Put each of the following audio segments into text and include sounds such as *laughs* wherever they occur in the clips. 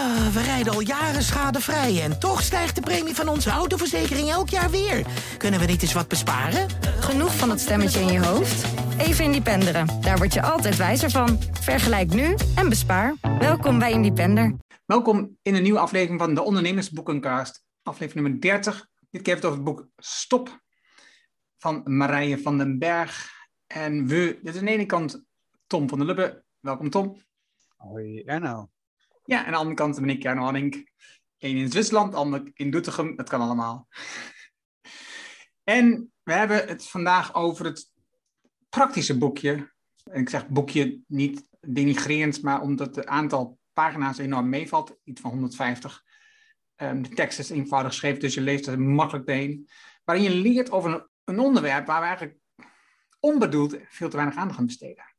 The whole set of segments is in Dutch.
Ah, we rijden al jaren schadevrij en toch stijgt de premie van onze autoverzekering elk jaar weer. Kunnen we niet eens wat besparen? Genoeg van dat stemmetje in je hoofd? Even Independeren. Daar word je altijd wijzer van. Vergelijk nu en bespaar. Welkom bij Independer. Welkom in een nieuwe aflevering van de Ondernemersboekencast. Aflevering nummer 30. Dit keer heeft het over het boek Stop van Marije van den Berg. En we, dit is aan de ene kant Tom van der Lubbe. Welkom Tom. Hoi Erno. Ja, en aan de andere kant ben ik Jarno Hanning. Eén in Zwitserland, ander in Doetinchem. Dat kan allemaal. En we hebben het vandaag over het praktische boekje. En ik zeg boekje niet denigrerend, maar omdat het aantal pagina's enorm meevalt. Iets van 150. Um, de tekst is eenvoudig geschreven, dus je leest er makkelijk heen. Waarin je leert over een, een onderwerp waar we eigenlijk onbedoeld veel te weinig aandacht aan besteden.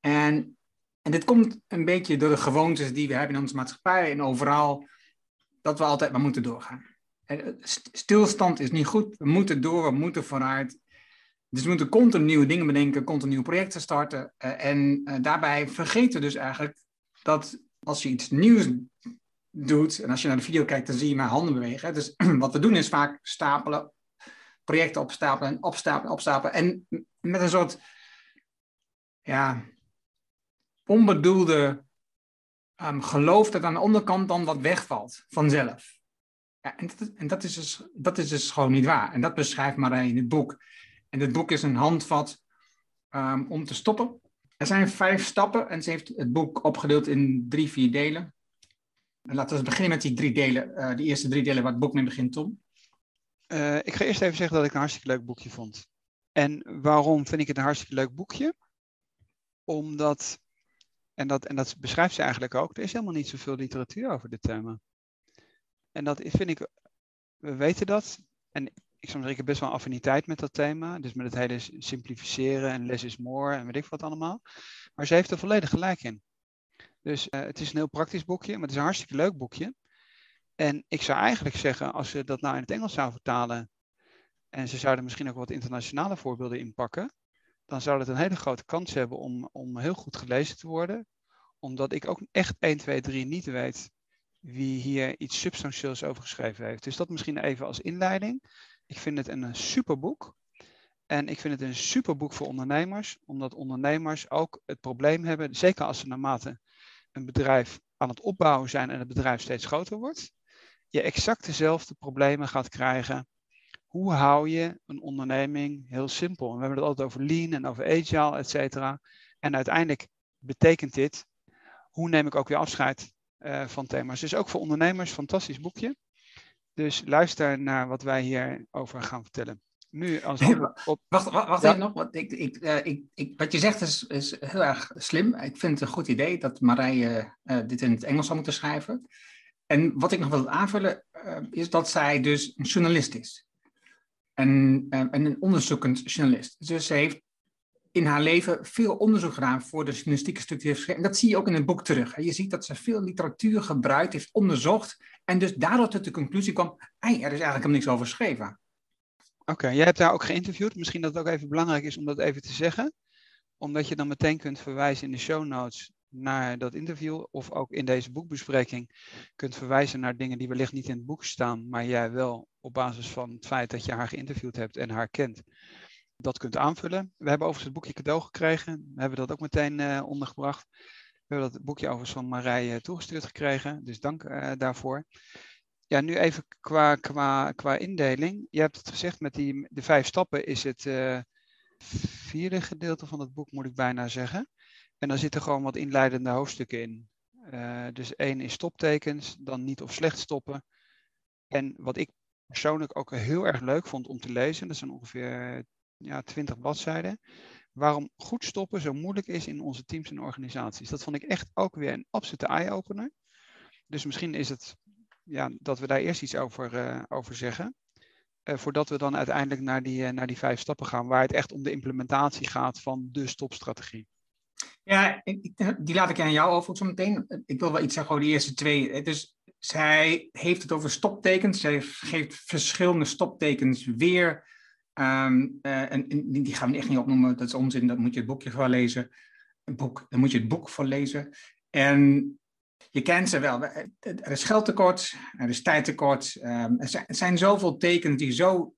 En en dit komt een beetje door de gewoontes die we hebben in onze maatschappij en overal, dat we altijd maar moeten doorgaan. Eh, stilstand is niet goed, we moeten door, we moeten vooruit. Dus we moeten continu nieuwe dingen bedenken, continu nieuwe projecten starten. Eh, en eh, daarbij vergeten we dus eigenlijk dat als je iets nieuws doet, en als je naar de video kijkt, dan zie je mijn handen bewegen. Dus *clears throat* wat we doen is vaak stapelen, projecten opstapelen en opstapelen, opstapelen. En met een soort, ja, onbedoelde um, geloof dat aan de onderkant dan wat wegvalt vanzelf. Ja, en dat, en dat, is dus, dat is dus gewoon niet waar. En dat beschrijft Marij in het boek. En het boek is een handvat um, om te stoppen. Er zijn vijf stappen en ze heeft het boek opgedeeld in drie, vier delen. En laten we beginnen met die drie delen. Uh, de eerste drie delen waar het boek mee begint, Tom. Uh, ik ga eerst even zeggen dat ik een hartstikke leuk boekje vond. En waarom vind ik het een hartstikke leuk boekje? Omdat en dat, en dat beschrijft ze eigenlijk ook. Er is helemaal niet zoveel literatuur over dit thema. En dat vind ik, we weten dat. En ik zou zeggen, best wel affiniteit met dat thema. Dus met het hele simplificeren en less is more en weet ik wat allemaal. Maar ze heeft er volledig gelijk in. Dus uh, het is een heel praktisch boekje, maar het is een hartstikke leuk boekje. En ik zou eigenlijk zeggen, als ze dat nou in het Engels zou vertalen. En ze zouden misschien ook wat internationale voorbeelden inpakken dan zou het een hele grote kans hebben om, om heel goed gelezen te worden. Omdat ik ook echt 1, 2, 3 niet weet wie hier iets substantieels over geschreven heeft. Dus dat misschien even als inleiding. Ik vind het een super boek. En ik vind het een super boek voor ondernemers, omdat ondernemers ook het probleem hebben, zeker als ze naarmate een bedrijf aan het opbouwen zijn en het bedrijf steeds groter wordt, je exact dezelfde problemen gaat krijgen hoe hou je een onderneming heel simpel? En we hebben het altijd over lean en over agile, et cetera. En uiteindelijk betekent dit, hoe neem ik ook weer afscheid uh, van thema's. Dus ook voor ondernemers, fantastisch boekje. Dus luister naar wat wij hierover gaan vertellen. Nu als op... Wacht, wacht, wacht ja. even nog. Wat, ik, ik, uh, ik, ik, wat je zegt is, is heel erg slim. Ik vind het een goed idee dat Marije uh, dit in het Engels zou moeten schrijven. En wat ik nog wil aanvullen, is dat zij dus een journalist is en, en een onderzoekend journalist. Dus ze heeft in haar leven veel onderzoek gedaan voor de journalistieke structuur. En dat zie je ook in het boek terug. Je ziet dat ze veel literatuur gebruikt heeft, onderzocht. En dus daardoor tot de conclusie kwam, er is eigenlijk helemaal niks over geschreven. Oké, jij hebt daar ook geïnterviewd. Misschien dat het ook even belangrijk is om dat even te zeggen. Omdat je dan meteen kunt verwijzen in de show notes naar dat interview. Of ook in deze boekbespreking kunt verwijzen naar dingen die wellicht niet in het boek staan. Maar jij wel op basis van het feit dat je haar geïnterviewd hebt en haar kent, dat kunt aanvullen. We hebben overigens het boekje cadeau gekregen. We hebben dat ook meteen uh, ondergebracht. We hebben dat boekje overigens van Marije toegestuurd gekregen. Dus dank uh, daarvoor. Ja, nu even qua, qua, qua indeling. Je hebt het gezegd, met die, de vijf stappen is het vierde gedeelte van het boek, moet ik bijna zeggen. En daar zitten gewoon wat inleidende hoofdstukken in. Dus één is stoptekens, dan niet of slecht stoppen. En wat ik persoonlijk ook heel erg leuk vond om te lezen, dat zijn ongeveer ja, 20 bladzijden, waarom goed stoppen zo moeilijk is in onze teams en organisaties. Dat vond ik echt ook weer een absolute eye-opener. Dus misschien is het ja, dat we daar eerst iets over, uh, over zeggen. Uh, voordat we dan uiteindelijk naar die, naar die vijf stappen gaan, waar het echt om de implementatie gaat van de stopstrategie. Ja, die laat ik aan jou over zo meteen. Ik wil wel iets zeggen over die eerste twee. Dus zij heeft het over stoptekens. Zij geeft verschillende stoptekens weer. Um, uh, en, die gaan we echt niet opnoemen. Dat is onzin. Dat moet je het boekje voor lezen. Een boek, dan moet je het boek voor lezen. En je kent ze wel. Er is geldtekort, er is tijdtekort. Um, er, zijn, er zijn zoveel tekens die zo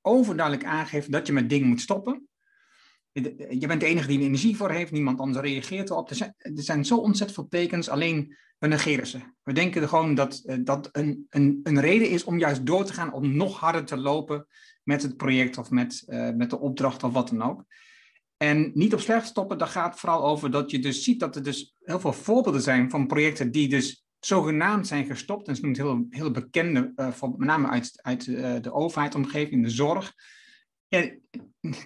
overduidelijk aangeven dat je met dingen moet stoppen. Je bent de enige die er energie voor heeft, niemand anders reageert erop. Er zijn, er zijn zo ontzettend veel tekens, alleen we negeren ze. We denken gewoon dat eh, dat een, een, een reden is om juist door te gaan, om nog harder te lopen met het project of met, uh, met de opdracht of wat dan ook. En niet op slecht stoppen, dat gaat vooral over dat je dus ziet dat er dus heel veel voorbeelden zijn van projecten die dus zogenaamd zijn gestopt. En ze noemen het heel, heel bekende, uh, van, met name uit, uit de overheidsomgeving, de zorg. Ja,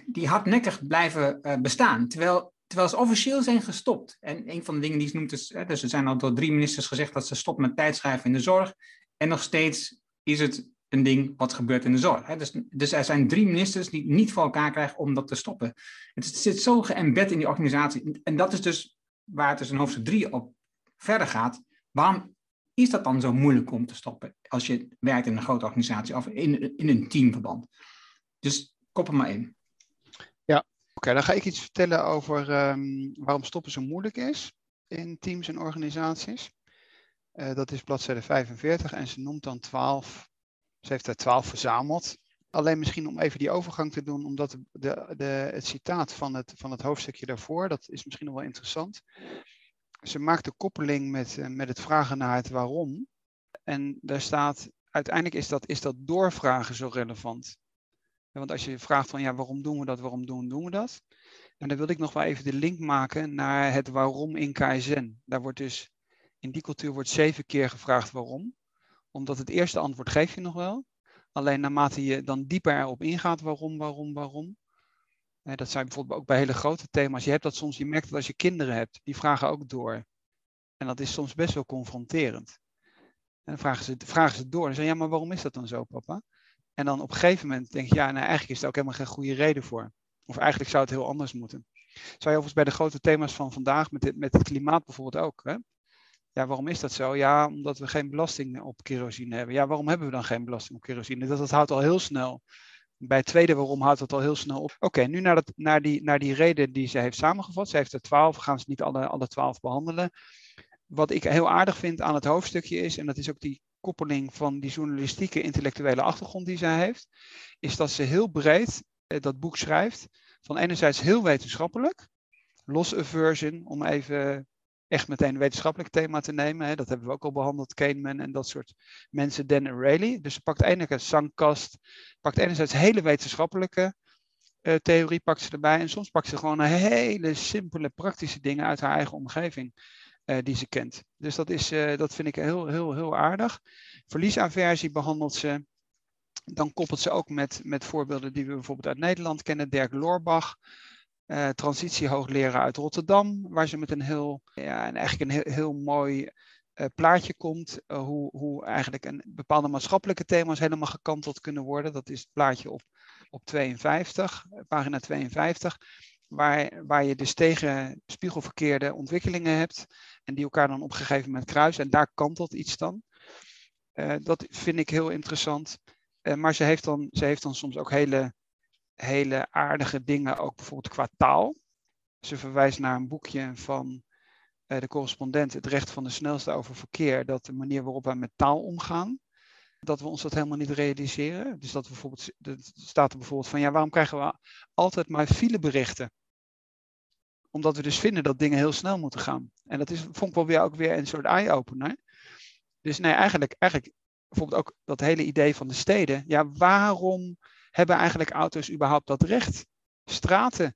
die hardnekkig blijven uh, bestaan, terwijl, terwijl ze officieel zijn gestopt. En een van de dingen die ze noemt is, dus er zijn al door drie ministers gezegd dat ze stoppen met tijdschrijven in de zorg. En nog steeds is het een ding wat gebeurt in de zorg. Hè? Dus, dus, er zijn drie ministers die niet voor elkaar krijgen om dat te stoppen. Het zit zo geëmbed in die organisatie. En dat is dus waar het dus in hoofdstuk drie op verder gaat. Waarom is dat dan zo moeilijk om te stoppen als je werkt in een grote organisatie of in, in een teamverband? Dus kop er maar in. Ja, oké, dan ga ik iets vertellen over um, waarom stoppen zo moeilijk is in teams en organisaties. Uh, dat is bladzijde 45 en ze noemt dan 12 ze heeft er twaalf verzameld. Alleen misschien om even die overgang te doen, omdat de, de, het citaat van het, van het hoofdstukje daarvoor, dat is misschien nog wel interessant. Ze maakt de koppeling met, eh, met het vragen naar het waarom. En daar staat, uiteindelijk is dat, is dat doorvragen zo relevant. Want als je vraagt van ja, waarom doen we dat, waarom doen, doen we dat? En dan wil ik nog wel even de link maken naar het waarom in KSN. Daar wordt dus, in die cultuur wordt zeven keer gevraagd waarom omdat het eerste antwoord geef je nog wel. Alleen naarmate je dan dieper erop ingaat, waarom, waarom, waarom. dat zijn bijvoorbeeld ook bij hele grote thema's. Je hebt dat soms, je merkt dat als je kinderen hebt, die vragen ook door. En dat is soms best wel confronterend. En dan vragen ze, vragen ze door. En zeggen, ja, maar waarom is dat dan zo, papa? En dan op een gegeven moment denk je, ja, nou, eigenlijk is er ook helemaal geen goede reden voor. Of eigenlijk zou het heel anders moeten. Zou je overigens bij de grote thema's van vandaag, met, met het klimaat bijvoorbeeld ook. Hè? Ja, waarom is dat zo? Ja, omdat we geen belasting op kerosine hebben. Ja, waarom hebben we dan geen belasting op kerosine? Dat, dat houdt al heel snel. Bij het tweede waarom houdt het al heel snel op. Oké, nu naar, dat, naar, die, naar die reden die ze heeft samengevat. Ze heeft er twaalf, gaan ze niet alle, alle twaalf behandelen. Wat ik heel aardig vind aan het hoofdstukje is, en dat is ook die koppeling van die journalistieke intellectuele achtergrond die zij heeft, is dat ze heel breed eh, dat boek schrijft. Van enerzijds heel wetenschappelijk, loss aversion, om even echt meteen een wetenschappelijk thema te nemen. Hè. Dat hebben we ook al behandeld, Kahneman en dat soort mensen, Dan en Rayleigh. Dus ze pakt enerzijds zangkast, pakt enerzijds hele wetenschappelijke uh, theorie pakt ze erbij. En soms pakt ze gewoon hele simpele, praktische dingen uit haar eigen omgeving uh, die ze kent. Dus dat, is, uh, dat vind ik heel, heel, heel aardig. Verliesaversie behandelt ze. Dan koppelt ze ook met, met voorbeelden die we bijvoorbeeld uit Nederland kennen. Dirk Loorbach, uh, transitiehoogleraar uit Rotterdam, waar ze met een heel, ja, en eigenlijk een heel, heel mooi plaatje komt, hoe, hoe eigenlijk een, bepaalde maatschappelijke thema's helemaal gekanteld kunnen worden. Dat is het plaatje op, op 52, pagina 52, waar, waar je dus tegen spiegelverkeerde ontwikkelingen hebt en die elkaar dan op een gegeven moment kruisen en daar kantelt iets dan. dat vind ik heel interessant. maar ze heeft, dan, ze heeft dan soms ook hele hele aardige dingen, ook bijvoorbeeld qua taal. Ze verwijst naar een boekje van uh, de correspondent, Het recht van de snelste over verkeer, dat de manier waarop wij met taal omgaan, dat we ons dat helemaal niet realiseren. Dus dat bijvoorbeeld, er staat er bijvoorbeeld van, ja, waarom krijgen we altijd maar fileberichten? Omdat we dus vinden dat dingen heel snel moeten gaan. En dat is, vond ik wel weer ook weer een soort eye-opener. Dus nee, eigenlijk, eigenlijk bijvoorbeeld ook dat hele idee van de steden. Ja, waarom hebben eigenlijk auto's überhaupt dat recht straten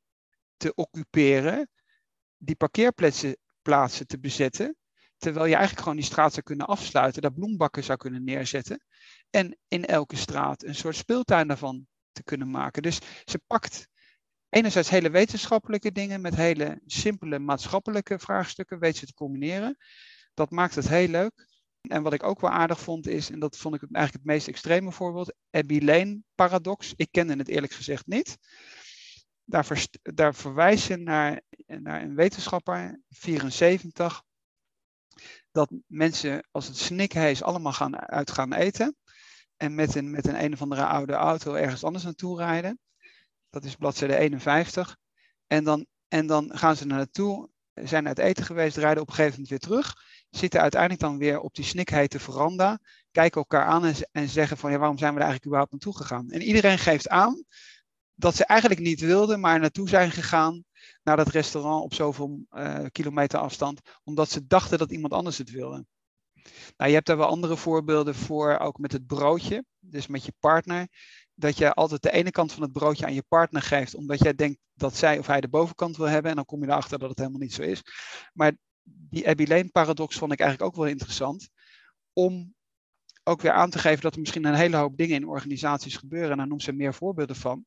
te occuperen, die parkeerplaatsen plaatsen te bezetten, terwijl je eigenlijk gewoon die straat zou kunnen afsluiten, daar bloembakken zou kunnen neerzetten en in elke straat een soort speeltuin daarvan te kunnen maken. Dus ze pakt enerzijds hele wetenschappelijke dingen met hele simpele maatschappelijke vraagstukken, weet ze te combineren. Dat maakt het heel leuk. En wat ik ook wel aardig vond is, en dat vond ik eigenlijk het meest extreme voorbeeld, Abbey Lane paradox. Ik kende het eerlijk gezegd niet. Daar, daar verwijzen naar, naar een wetenschapper, 74, dat mensen als het snikhees allemaal gaan uit gaan eten en met een, met een een of andere oude auto ergens anders naartoe rijden. Dat is bladzijde 51. En dan, en dan gaan ze naar naartoe, zijn uit eten geweest, rijden op een gegeven moment weer terug zitten uiteindelijk dan weer op die snikhete veranda, kijken elkaar aan en, en zeggen van ja, waarom zijn we er eigenlijk überhaupt naartoe gegaan? En iedereen geeft aan dat ze eigenlijk niet wilden, maar naartoe zijn gegaan naar dat restaurant op zoveel uh, kilometer afstand, omdat ze dachten dat iemand anders het wilde. Nou, je hebt daar wel andere voorbeelden voor, ook met het broodje, dus met je partner. Dat je altijd de ene kant van het broodje aan je partner geeft, omdat jij denkt dat zij of hij de bovenkant wil hebben. En dan kom je erachter dat het helemaal niet zo is. Maar die Abby Lane paradox vond ik eigenlijk ook wel interessant. Om ook weer aan te geven dat er misschien een hele hoop dingen in organisaties gebeuren. En daar noemt ze meer voorbeelden van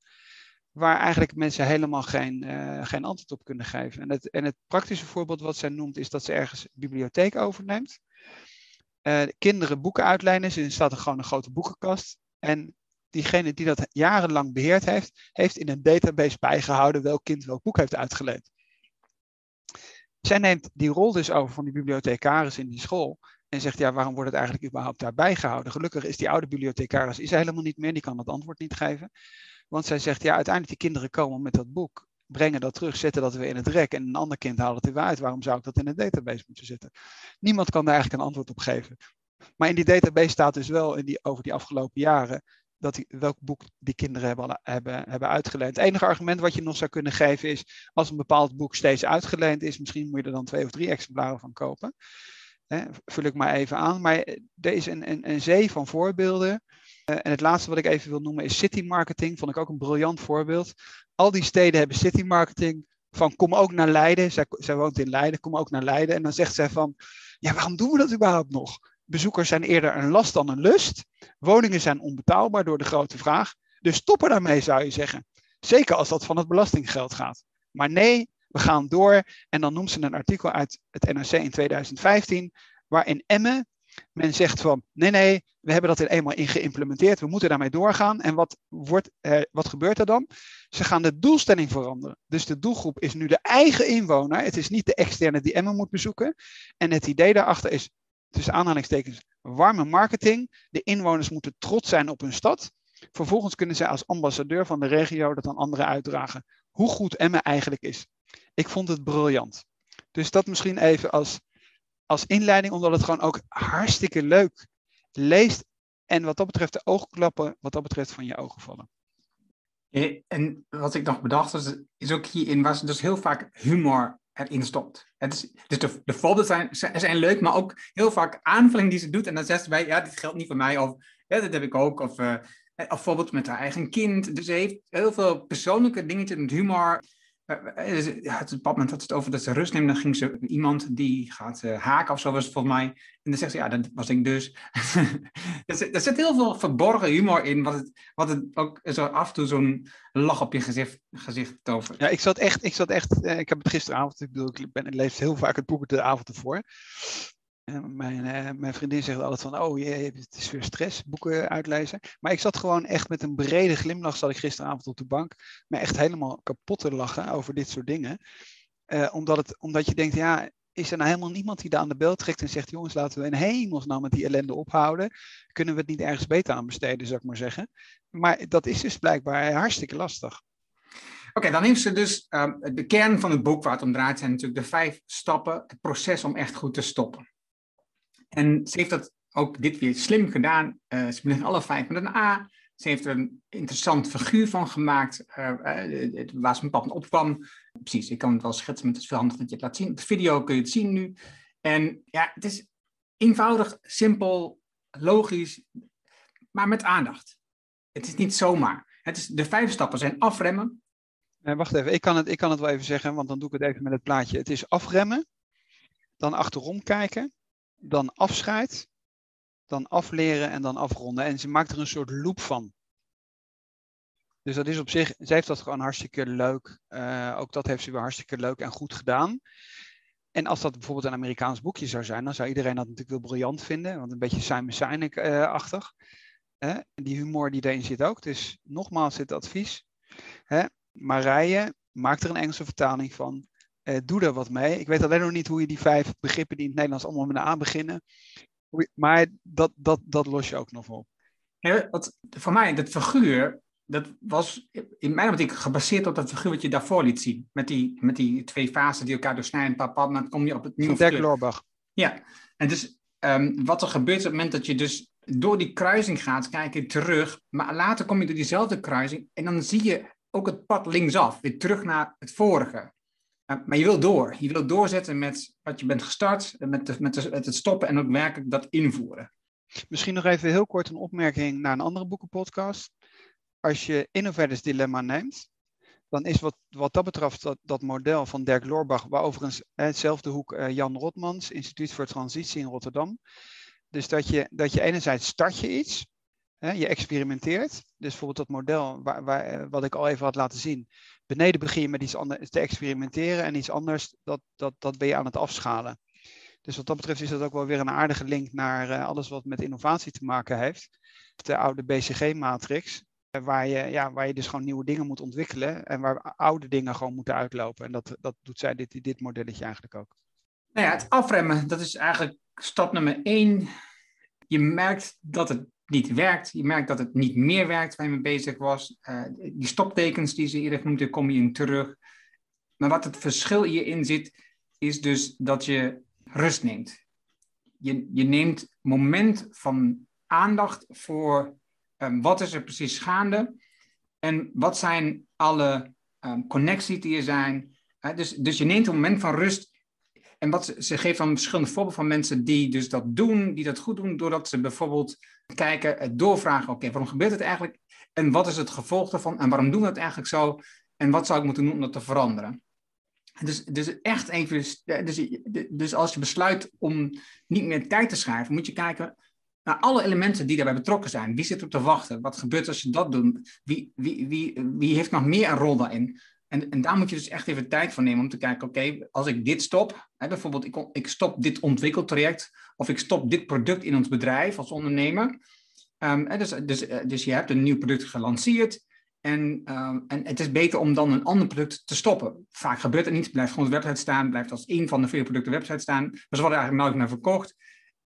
waar eigenlijk mensen helemaal geen, uh, geen antwoord op kunnen geven. En het, en het praktische voorbeeld wat zij noemt is dat ze ergens bibliotheek overneemt. Uh, kinderen boeken uitlijnen, er staat er gewoon een grote boekenkast. En diegene die dat jarenlang beheerd heeft, heeft in een database bijgehouden welk kind welk boek heeft uitgeleend. Zij neemt die rol dus over van die bibliothecaris in die school en zegt, ja, waarom wordt het eigenlijk überhaupt daarbij gehouden? Gelukkig is die oude bibliothecaris is helemaal niet meer, die kan het antwoord niet geven. Want zij zegt, ja, uiteindelijk die kinderen komen met dat boek, brengen dat terug, zetten dat weer in het rek en een ander kind haalt het weer uit. Waarom zou ik dat in een database moeten zetten? Niemand kan daar eigenlijk een antwoord op geven. Maar in die database staat dus wel in die, over die afgelopen jaren dat die, welk boek die kinderen hebben, hebben, hebben uitgeleend. Het enige argument wat je nog zou kunnen geven is, als een bepaald boek steeds uitgeleend is, misschien moet je er dan twee of drie exemplaren van kopen. Hè, vul ik maar even aan. Maar er is een, een, een zee van voorbeelden uh, en het laatste wat ik even wil noemen is city marketing. Vond ik ook een briljant voorbeeld. Al die steden hebben city marketing. Van kom ook naar Leiden. Zij, zij woont in Leiden, kom ook naar Leiden. En dan zegt zij van, ja waarom doen we dat überhaupt nog? Bezoekers zijn eerder een last dan een lust. Woningen zijn onbetaalbaar door de grote vraag. Dus stoppen daarmee zou je zeggen. Zeker als dat van het belastinggeld gaat. Maar nee, we gaan door. En dan noemt ze een artikel uit het NRC in 2015, waarin Emmen men zegt van nee, nee, we hebben dat er eenmaal in geïmplementeerd, we moeten daarmee doorgaan. En wat, wordt, eh, wat gebeurt er dan? Ze gaan de doelstelling veranderen. Dus de doelgroep is nu de eigen inwoner. Het is niet de externe die Emma moet bezoeken. En het idee daarachter is, tussen aanhalingstekens, warme marketing. De inwoners moeten trots zijn op hun stad. Vervolgens kunnen zij als ambassadeur van de regio dat aan anderen uitdragen. Hoe goed Emma eigenlijk is. Ik vond het briljant. Dus dat misschien even als als inleiding, omdat het gewoon ook hartstikke leuk leest. En wat dat betreft de oogklappen, wat dat betreft van je ogen vallen. En wat ik nog bedacht is, ook hierin was dus heel vaak humor erin stopt. Het is, dus de, de voorbeelden zijn, zijn leuk, maar ook heel vaak aanvulling die ze doet. En dan zegt ze bij, ja, dit geldt niet voor mij. Of ja, dat heb ik ook. Of, uh, of bijvoorbeeld met haar eigen kind. Dus ze heeft heel veel persoonlijke dingetjes met humor. Ja, het moment had het over dat ze rust neemt. Dan ging ze iemand die gaat uh, haken of zo was het volgens mij. En dan zegt ze, ja, dat was ik dus. *laughs* er, zit, er, heel veel verborgen humor in. Wat het, wat het ook zo af en toe zo'n lach op je gezicht, gezicht tovert. Ja, ik zat echt, ik zat echt, uh, ik heb het gisteravond, ik bedoel, ik, ben, heel vaak het boek de avond ervoor. Mijn, uh, mijn, vriendin zegt altijd van, oh jee, het is weer stress, boeken uitlezen. Maar ik zat gewoon echt met een brede glimlach, zat ik gisteravond op de bank, me echt helemaal kapot te lachen over dit soort dingen. Uh, omdat, het, omdat je denkt, ja, is er nou helemaal niemand die daar aan de bel trekt en zegt, jongens, laten we in hemelsnaam met die ellende ophouden. Kunnen we het niet ergens beter aan besteden, zou ik maar zeggen. Maar dat is dus blijkbaar hartstikke lastig. Oké, dan heeft ze dus um, de kern van het boek waar het om draait, zijn natuurlijk de vijf stappen, het proces om echt goed te stoppen. En ze heeft dat ook dit weer slim gedaan. Uh, ze begint alle vijf met een A. Ze heeft er een interessant figuur van gemaakt, uh, uh, waar ze een pad opkwam. Precies, ik kan het wel schetsen met het veel handig dat je het laat zien. Op de video kun je het zien nu. En ja, het is eenvoudig, simpel, logisch, maar met aandacht. Het is niet zomaar. Het is, de vijf stappen zijn afremmen. Wacht even, ik kan, het, ik kan het wel even zeggen, want dan doe ik het even met het plaatje. Het is afremmen, dan achterom kijken, dan afscheid, dan afleren en dan afronden. En ze maakt er een soort loop van. Dus dat is op zich, ze heeft dat gewoon hartstikke leuk. Uh, ook dat heeft ze weer hartstikke leuk en goed gedaan. En als dat bijvoorbeeld een Amerikaans boekje zou zijn, dan zou iedereen dat natuurlijk wel briljant vinden. Want een beetje Simon Sinek-achtig. Uh, die humor die erin zit ook. Dus nogmaals dit advies. Hè? Marije, maak er een Engelse vertaling van. Uh, doe er wat mee. Ik weet alleen nog niet hoe je die vijf begrippen die in het Nederlands allemaal met een A beginnen. Maar dat, dat, dat los je ook nog op. Ja, wat, voor mij, dat figuur, dat was in mijn optiek gebaseerd op dat figuur wat je daarvoor liet zien. Met die, met die twee fasen die elkaar doorsnijden, papa, dan kom je op het nieuwe Dirk Loorbach. Ja, En dus ehm, wat er gebeurt op het moment dat je dus door die kruising gaat, kijk je terug. Maar later kom je door diezelfde kruising en dan zie je ook het pad linksaf, weer terug naar het vorige. Maar je wil door. Je wil doorzetten met wat je bent gestart, met, met, met het stoppen en ook werkelijk dat invoeren. Misschien nog even heel kort een opmerking naar een andere boekenpodcast. Als je Innovators Dilemma neemt, dan is wat, wat dat betreft dat, model van Dirk Loorbach, waar overigens hetzelfde hoek uh, Jan Rotmans, Instituut voor Transitie in Rotterdam. Dus dat je, dat je enerzijds start je iets, hè, je experimenteert. Dus bijvoorbeeld dat model waar, waar, eh, wat ik al even had laten zien. Beneden begin je met iets anders te experimenteren en iets anders, dat, dat, dat ben je aan het afschalen. Dus wat dat betreft is dat ook wel weer een aardige link naar uh, alles wat met innovatie te maken heeft. De oude BCG-matrix, waar, je, ja, waar je dus gewoon nieuwe dingen moet ontwikkelen en waar oude dingen gewoon moeten uitlopen. En dat, dat doet zij dit, dit modelletje eigenlijk ook. Nou ja, het afremmen, dat is eigenlijk stap nummer één. Je merkt dat het niet werkt. Je merkt dat het niet meer werkt waar je mee bezig was. Uh, die stoptekens die ze eerder noemden, kom je in terug. Maar wat het verschil hierin zit, is dus dat je rust neemt. Je, je neemt moment van aandacht voor um, wat is er precies gaande en wat zijn alle um, connecties die er zijn. Uh, dus, dus je neemt een moment van rust en wat ze, geeft dan verschillende voorbeelden van mensen die dus dat doen, die dat goed doen, doordat ze bijvoorbeeld kijken, doorvragen, oké, waarom gebeurt het eigenlijk? En wat is het gevolg daarvan? En waarom doen we het eigenlijk zo? En wat zou ik moeten doen om dat te veranderen? Dus, dus echt even, dus, dus als je besluit om niet meer tijd te schrijven, moet je kijken naar alle elementen die daarbij betrokken zijn. Wie zit er te wachten? Wat gebeurt als je dat doet? Wie, wie, wie, wie heeft nog meer een rol daarin? En, en daar moet je dus echt even tijd voor nemen om te kijken, oké, als ik dit stop, hè, bijvoorbeeld ik, ik stop dit ontwikkeltraject of ik stop dit product in ons bedrijf als ondernemer. Um, dus, dus, eh, dus je hebt een nieuw product gelanceerd en, um, en het is beter om dan een ander product te stoppen. Vaak gebeurt het niet, blijft gewoon de website staan, blijft als één van de vele producten website staan, maar ze worden eigenlijk nooit meer verkocht.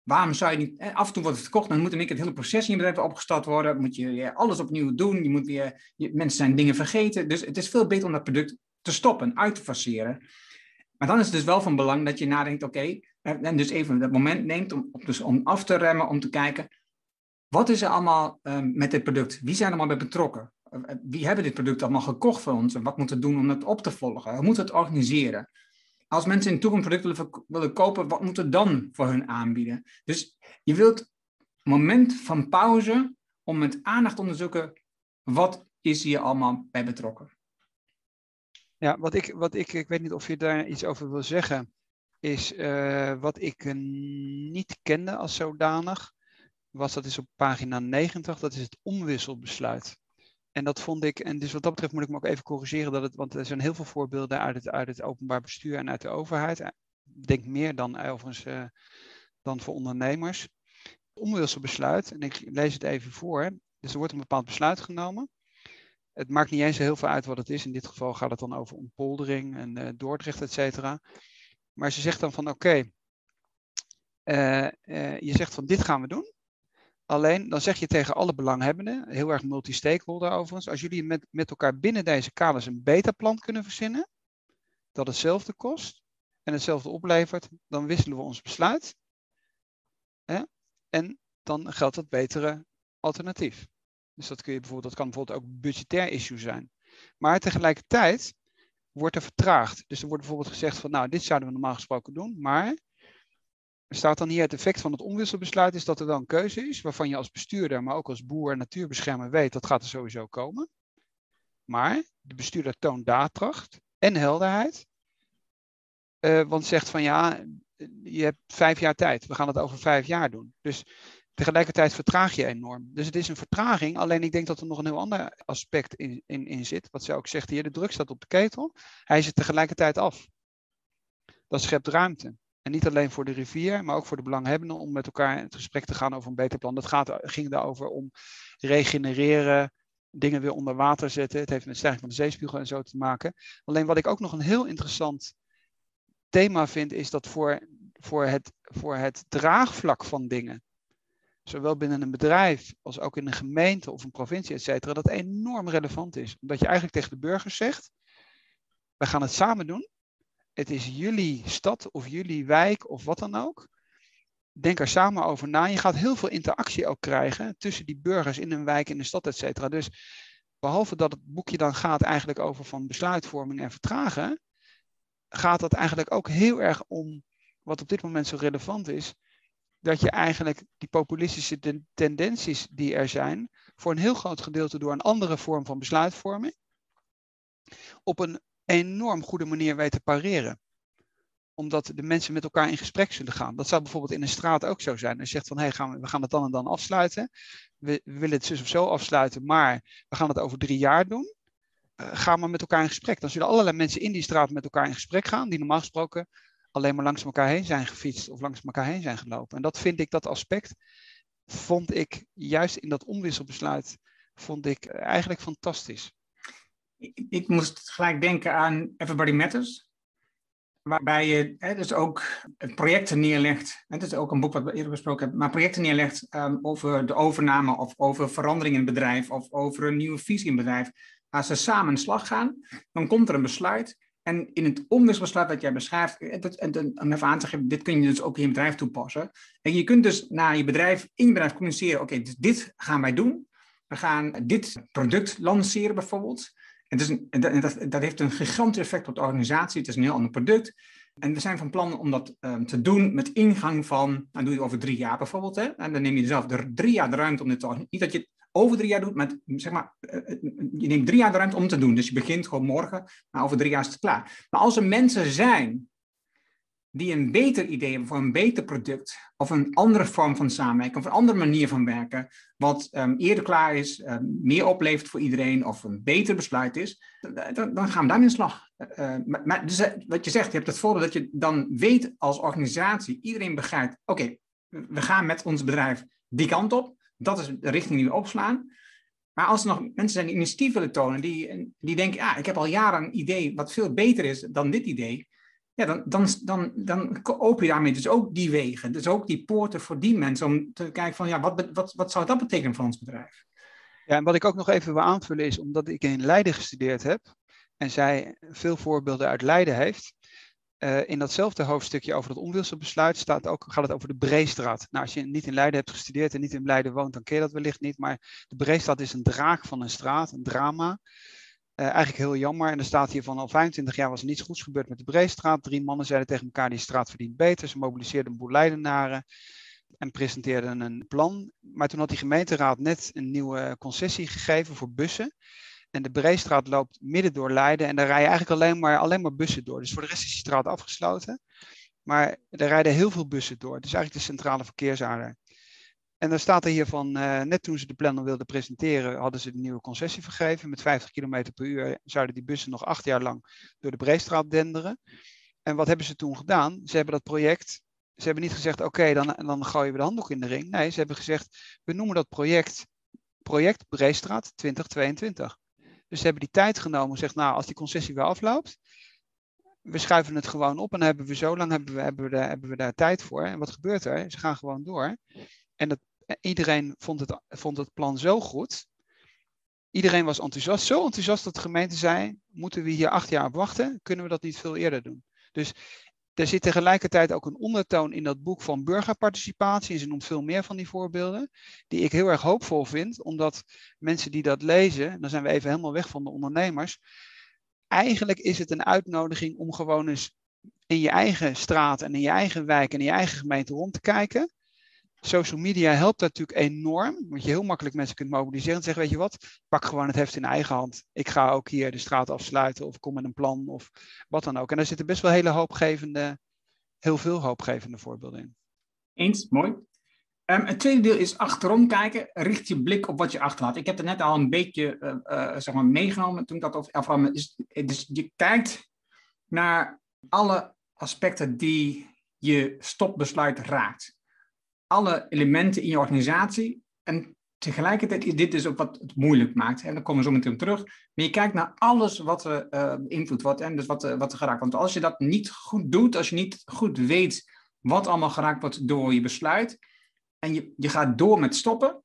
Waarom zou je niet, af en toe wordt het verkocht, dan moet in het hele proces in je bedrijf opgestart worden, moet je alles opnieuw doen, je moet weer, je, mensen zijn dingen vergeten, dus het is veel beter om dat product te stoppen, uit te faceren. Maar dan is het dus wel van belang dat je nadenkt, oké, en dus even dat moment neemt om, dus om af te remmen, om te kijken, wat is er allemaal um, met dit product? Wie zijn er allemaal bij betrokken? Wie hebben dit product allemaal gekocht voor ons? En wat moeten we doen om het op te volgen? Hoe moeten we het organiseren? Als mensen in de toekomst een product willen, kopen, wat moeten we dan voor hun aanbieden? Dus je wilt moment van pauze om met aandacht te onderzoeken, wat is hier allemaal bij betrokken? Ja, wat ik, wat ik, ik weet niet of je daar iets over wil zeggen, is uh, wat ik niet kende als zodanig, was dat is op pagina 90, dat is het omwisselbesluit. En dat vond ik, en dus wat dat betreft moet ik me ook even corrigeren, dat het, want er zijn heel veel voorbeelden uit het, uit het openbaar bestuur en uit de overheid. Ik denk meer dan overigens uh, dan voor ondernemers. Omwisselbesluit, en ik lees het even voor. Dus er wordt een bepaald besluit genomen. Het maakt niet eens heel veel uit wat het is. In dit geval gaat het dan over ontpoldering en uh, Dordrecht, et cetera. Maar ze zegt dan van oké, je zegt van dit gaan we doen. Alleen dan zeg je tegen alle belanghebbenden, heel erg multi-stakeholder overigens, als jullie met, met elkaar binnen deze kaders een beta-plan kunnen verzinnen, dat hetzelfde kost en hetzelfde oplevert, dan wisselen we ons besluit. Hè? En dan geldt het betere alternatief. Dus dat, kun je bijvoorbeeld, dat kan bijvoorbeeld ook budgetair issue zijn. Maar tegelijkertijd wordt er vertraagd. Dus er wordt bijvoorbeeld gezegd van nou, dit zouden we normaal gesproken doen, maar er staat dan hier het effect van het omwisselbesluit is dat er wel een keuze is, waarvan je als bestuurder, maar ook als boer en natuurbeschermer weet dat gaat er sowieso komen. Maar de bestuurder toont daadkracht en helderheid. Uh, want zegt van ja, je hebt vijf jaar tijd. We gaan het over vijf jaar doen. Dus tegelijkertijd vertraag je enorm. Dus het is een vertraging. Alleen ik denk dat er nog een heel ander aspect in, in, zit. Wat ze ook zegt hier, de druk staat op de ketel. Hij zit tegelijkertijd af. Dat schept ruimte. En niet alleen voor de rivier, maar ook voor de belanghebbenden om met elkaar in het gesprek te gaan over een beter plan. Dat gaat, ging daarover om regenereren, dingen weer onder water zetten. Het heeft met stijging van de zeespiegel en zo te maken. Alleen wat ik ook nog een heel interessant thema vind, is dat voor, voor, het, voor het draagvlak van dingen, zowel binnen een bedrijf als ook in een gemeente of een provincie, et cetera, dat enorm relevant is. Omdat je eigenlijk tegen de burgers zegt, we gaan het samen doen. Het is jullie stad of jullie wijk of wat dan ook. denk er samen over na. Je gaat heel veel interactie ook krijgen tussen die burgers in een wijk, in de stad, et cetera. Dus behalve dat het boekje dan gaat eigenlijk over van besluitvorming en vertragen, gaat het eigenlijk ook heel erg om wat op dit moment zo relevant is, dat je eigenlijk die populistische tendenties die er zijn, voor een heel groot gedeelte door een andere vorm van besluitvorming, op een enorm goede manier weet te pareren omdat de mensen met elkaar in gesprek zullen gaan. Dat zou bijvoorbeeld in een straat ook zo zijn. Als zegt van, hé, hey, gaan we, we gaan het dan en dan afsluiten. We, willen het zus of zo afsluiten, maar we gaan het over drie jaar doen. Uh, ga maar met elkaar in gesprek. Dan zullen allerlei mensen in die straat met elkaar in gesprek gaan, die normaal gesproken alleen maar langs elkaar heen zijn gefietst of langs elkaar heen zijn gelopen. En dat vind ik, dat aspect, vond ik juist in dat omwisselbesluit, vond ik eigenlijk fantastisch. Ik, moest gelijk denken aan Everybody Matters waarbij je hè, dus ook projecten neerlegt. Het is ook een boek wat we eerder besproken hebben, maar projecten neerlegt um, over de overname of over verandering in het bedrijf of over een nieuwe visie in het bedrijf. Als ze samen in slag gaan, dan komt er een besluit. En in het omwisselbesluit dat jij beschrijft, en om even aan te geven, dit kun je dus ook in je bedrijf toepassen. En je kunt dus naar je bedrijf, in je bedrijf communiceren, oké, dus dit gaan wij doen. We gaan dit product lanceren bijvoorbeeld. En, een, en dat, dat, heeft een gigantisch effect op de organisatie. Het is een heel ander product. En we zijn van plan om dat um, te doen met ingang van, dan nou, doe je over drie jaar bijvoorbeeld. Hè? En dan neem je zelf de drie jaar de ruimte om dit te doen. Niet dat je het over drie jaar doet, maar zeg maar, uh, je neemt drie jaar de ruimte om te doen. Dus je begint gewoon morgen, maar over drie jaar is het klaar. Maar als er mensen zijn die een beter idee hebben voor een beter product of een andere vorm van samenwerken of een andere manier van werken, wat um, eerder klaar is, um, meer oplevert voor iedereen of een beter besluit is, dan, dan gaan we daarmee in slag. Uh, maar, maar dus, eh, wat je zegt, je hebt het voordeel dat je dan weet als organisatie, iedereen begrijpt, oké, we gaan met ons bedrijf die kant op, dat is de richting die we opslaan. Maar als er nog mensen zijn die initiatief willen tonen, die, die denken, ja, ik heb al jaren een idee wat veel beter is dan dit idee, ja, dan, dan, dan, dan open je daarmee dus ook die wegen. Dus ook die poorten voor die mensen om te kijken van ja, wat, wat, wat zou dat betekenen voor ons bedrijf? Ja, en wat ik ook nog even wil aanvullen is, omdat ik in Leiden gestudeerd heb en zij veel voorbeelden uit Leiden heeft, uh, in datzelfde hoofdstukje over het onwilselbesluit staat ook, gaat het over de Breestraat. Nou, als je niet in Leiden hebt gestudeerd en niet in Leiden woont, dan ken je dat wellicht niet. Maar de Breestraat is een draak van een straat, een drama. Uh, eigenlijk heel jammer. En er staat hier van al 25 jaar was er niets goeds gebeurd met de Breestraat. Drie mannen zeiden tegen elkaar, die straat verdient beter. Ze mobiliseerden een boel Leidenaren en presenteerden een plan. Maar toen had die gemeenteraad net een nieuwe concessie gegeven voor bussen. En de Breestraat loopt midden door Leiden en daar rijden eigenlijk alleen maar, alleen maar bussen door. Dus voor de rest is die straat afgesloten. Maar er rijden heel veel bussen door. Is eigenlijk de centrale verkeersader. En dan staat er hier van, uh, net toen ze de plannen wilden presenteren, hadden ze de nieuwe concessie vergeven. Met 50 km per uur zouden die bussen nog acht jaar lang door de Breestraat denderen. En wat hebben ze toen gedaan? Ze hebben dat project, ze hebben niet gezegd, oké, dan, dan gooien we de handdoek in de ring. Nee, ze hebben gezegd, we noemen dat project, project Breestraat 2022. Dus ze hebben die tijd genomen en gezegd, nou, als die concessie weer afloopt, we schuiven het gewoon op en hebben we zo lang hebben we, hebben we, hebben we daar tijd voor. En wat gebeurt er? Ze gaan gewoon door. En dat iedereen vond het, vond het plan zo goed. Iedereen was enthousiast. Zo enthousiast dat de gemeente zei: moeten we hier acht jaar op wachten? Kunnen we dat niet veel eerder doen? Dus er zit tegelijkertijd ook een ondertoon in dat boek van burgerparticipatie. En ze noemt veel meer van die voorbeelden. Die ik heel erg hoopvol vind, omdat mensen die dat lezen, dan zijn we even helemaal weg van de ondernemers. Eigenlijk is het een uitnodiging om gewoon eens in je eigen straat en in je eigen wijk en in je eigen gemeente rond te kijken social media helpt natuurlijk enorm. Want je heel makkelijk mensen kunt mobiliseren en zeggen, weet je wat, pak gewoon het heft in eigen hand. Ik ga ook hier de straat afsluiten of kom met een plan of wat dan ook. En daar zitten best wel hele hoopgevende, heel veel hoopgevende voorbeelden in. Eens, mooi. Um, het tweede deel is achterom kijken. Richt je blik op wat je achterlaat. Ik heb het net al een beetje uh, uh, zeg maar meegenomen toen ik dat over. Dus, dus je kijkt naar alle aspecten die je stopbesluit raakt alle elementen in je organisatie. En tegelijkertijd is dit dus ook wat het moeilijk maakt. En daar komen we zo meteen op terug. Maar je kijkt naar alles wat er uh, beïnvloed wordt en dus wat, uh, wat er geraakt wordt. Want als je dat niet goed doet, als je niet goed weet wat allemaal geraakt wordt door je besluit, en je, je gaat door met stoppen,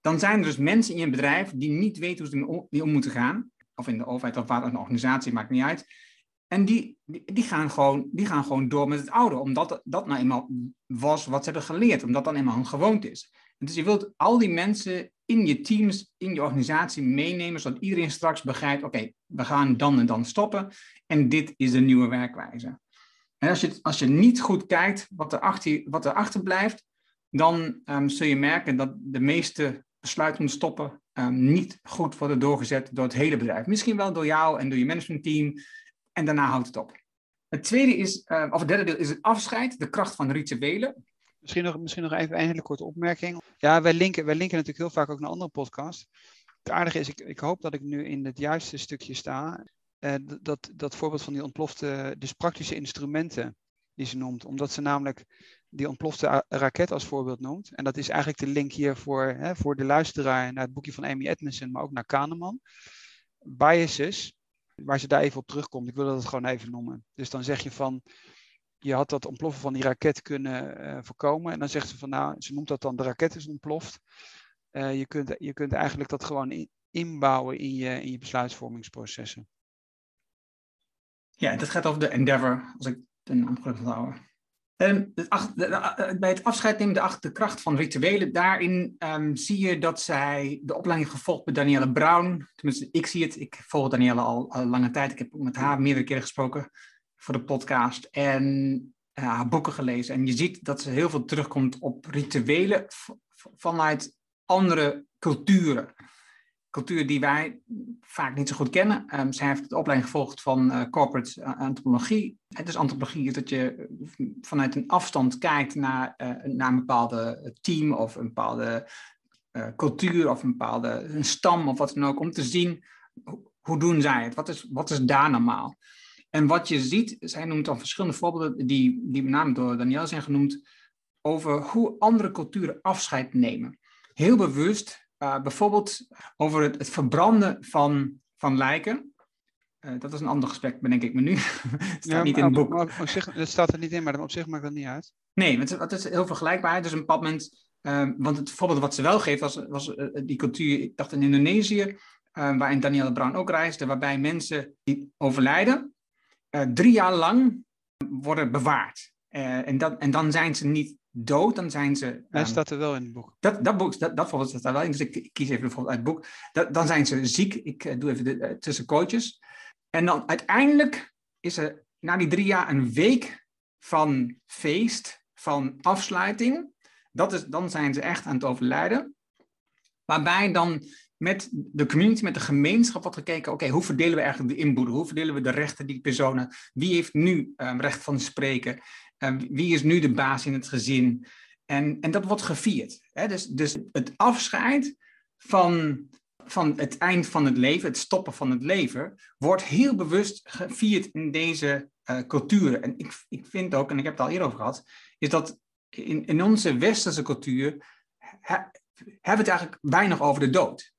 dan zijn er dus mensen in je bedrijf die niet weten hoe ze ermee om moeten gaan. Of in de overheid of waar een organisatie, maakt niet uit. En die, die, gaan gewoon, die gaan gewoon door met het oude, omdat dat nou eenmaal was wat ze hebben geleerd, omdat dat dan eenmaal een gewoonte is. Dus je wilt al die mensen in je teams, in je organisatie meenemen, zodat iedereen straks begrijpt, oké, we gaan dan en dan stoppen en dit is de nieuwe werkwijze. En als je, als je niet goed kijkt wat er achter, wat er achter blijft, dan um, zul je merken dat de meeste besluiten om te stoppen um, niet goed worden doorgezet door het hele bedrijf. Misschien wel door jou en door je managementteam en daarna houdt het op. Het tweede is, uh, of het derde deel is het afscheid, de kracht van rituelen. Misschien nog, misschien nog even een hele korte opmerking. Ja, wij linken, wij linken natuurlijk heel vaak ook naar andere podcasts. Het aardige is, ik, ik hoop dat ik nu in het juiste stukje sta. Uh, dat, dat voorbeeld van die ontplofte, dus praktische instrumenten die ze noemt. Omdat ze namelijk die ontplofte raket als voorbeeld noemt. En dat is eigenlijk de link hier voor, hè, voor de luisteraar naar het boekje van Amy Edmondson, maar ook naar Kahneman. Biases, waar ze daar even op terugkomt. Ik wil dat gewoon even noemen. Dus dan zeg je van, je had dat ontploffen van die raket kunnen uh, voorkomen. En dan zegt ze van, nou, ze noemt dat dan de raket is ontploft. Uh, je, kunt, je kunt eigenlijk dat gewoon in, inbouwen in je, in je besluitvormingsprocessen. Ja, dat gaat over de Endeavor, als ik de naam goed houden. Um, bij het afscheid nemen de, de kracht van rituelen. Daarin um, zie je dat zij de opleiding gevolgd bij Danielle Brown. Tenminste, ik zie het. Ik volg Danielle al, lange tijd. Ik heb met haar meerdere keren gesproken voor de podcast. En uh, haar boeken gelezen. En je ziet dat ze heel veel terugkomt op rituelen vanuit andere culturen cultuur die wij vaak niet zo goed kennen. Um, zij heeft de opleiding gevolgd van uh, corporate antropologie. Het is antropologie dat je vanuit een afstand kijkt naar, uh, naar een bepaalde team of een bepaalde cultuur of een bepaalde een stam of wat dan ook, om te zien hoe doen zij het, wat is, wat is daar normaal. En wat je ziet, zij noemt dan verschillende voorbeelden die, die met name door Daniel zijn genoemd, over hoe andere culturen afscheid nemen. Heel bewust uh, bijvoorbeeld over het, het, verbranden van, van lijken. Uh, dat is een ander gesprek, bedenk ik me nu. *laughs* staat ja, niet in het boek. Op, op zich, dat staat er niet in, maar op zich maakt dat niet uit. Nee, het, het is heel vergelijkbaar. Dus een bepaald moment, uh, want het voorbeeld wat ze wel geeft was, was die cultuur, ik dacht in Indonesië, waarin Danielle Brown ook reisde, waarbij mensen die overlijden, drie jaar lang worden bewaard. en, dat, en dan zijn ze niet dood, dan zijn ze... Hij um, staat er wel in het boek. Dat, dat boek, dat, dat staat er wel in, dus ik, ik, kies even bijvoorbeeld uit het boek. Dat, dan zijn ze ziek, ik uh, doe even de, uh, tussen coaches. En dan uiteindelijk is er na die drie jaar een week van feest, van afsluiting. Dat is, dan zijn ze echt aan het overlijden. Waarbij dan met de community, met de gemeenschap wordt gekeken, oké, hoe verdelen we eigenlijk de inboedel? Hoe verdelen we de rechten die personen? Wie heeft nu um, recht van spreken? Um, wie is nu de baas in het gezin? En, en dat wordt gevierd. Hè? Dus, dus het afscheid van, van het eind van het leven, het stoppen van het leven, wordt heel bewust gevierd in deze uh, culturen. En ik, ik vind ook, en ik heb het al eerder over gehad, is dat in, in onze westerse cultuur he, hebben we het eigenlijk weinig over de dood.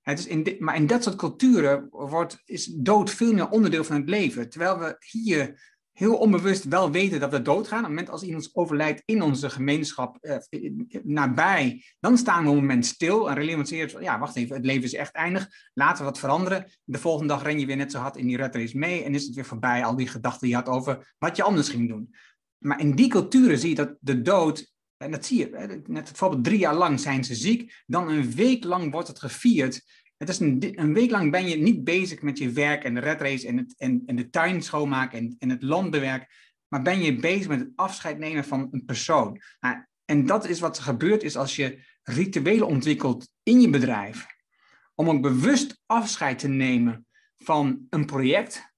Het is in maar in dat soort culturen wordt, is dood veel meer onderdeel van het leven. Terwijl we hier heel onbewust wel weten dat we doodgaan. Op het moment als iemand overlijdt in onze gemeenschap eh, nabij, dan staan we een moment stil en realiseren ja, wacht even, het leven is echt eindig. Laten we wat veranderen. De volgende dag ren je weer net zo hard in die red race mee en is het weer voorbij, al die gedachten die je had over wat je anders ging doen. Maar in die culturen zie je dat de dood, en dat zie je, net bijvoorbeeld drie jaar lang zijn ze ziek, dan een week lang wordt het gevierd het is een, week lang ben je niet bezig met je werk en de red race en, het, en, en de tuin schoonmaken en, het landbewerk, maar ben je bezig met het afscheid nemen van een persoon. Nou, en dat is wat er gebeurt is als je rituelen ontwikkelt in je bedrijf, om ook bewust afscheid te nemen van een project,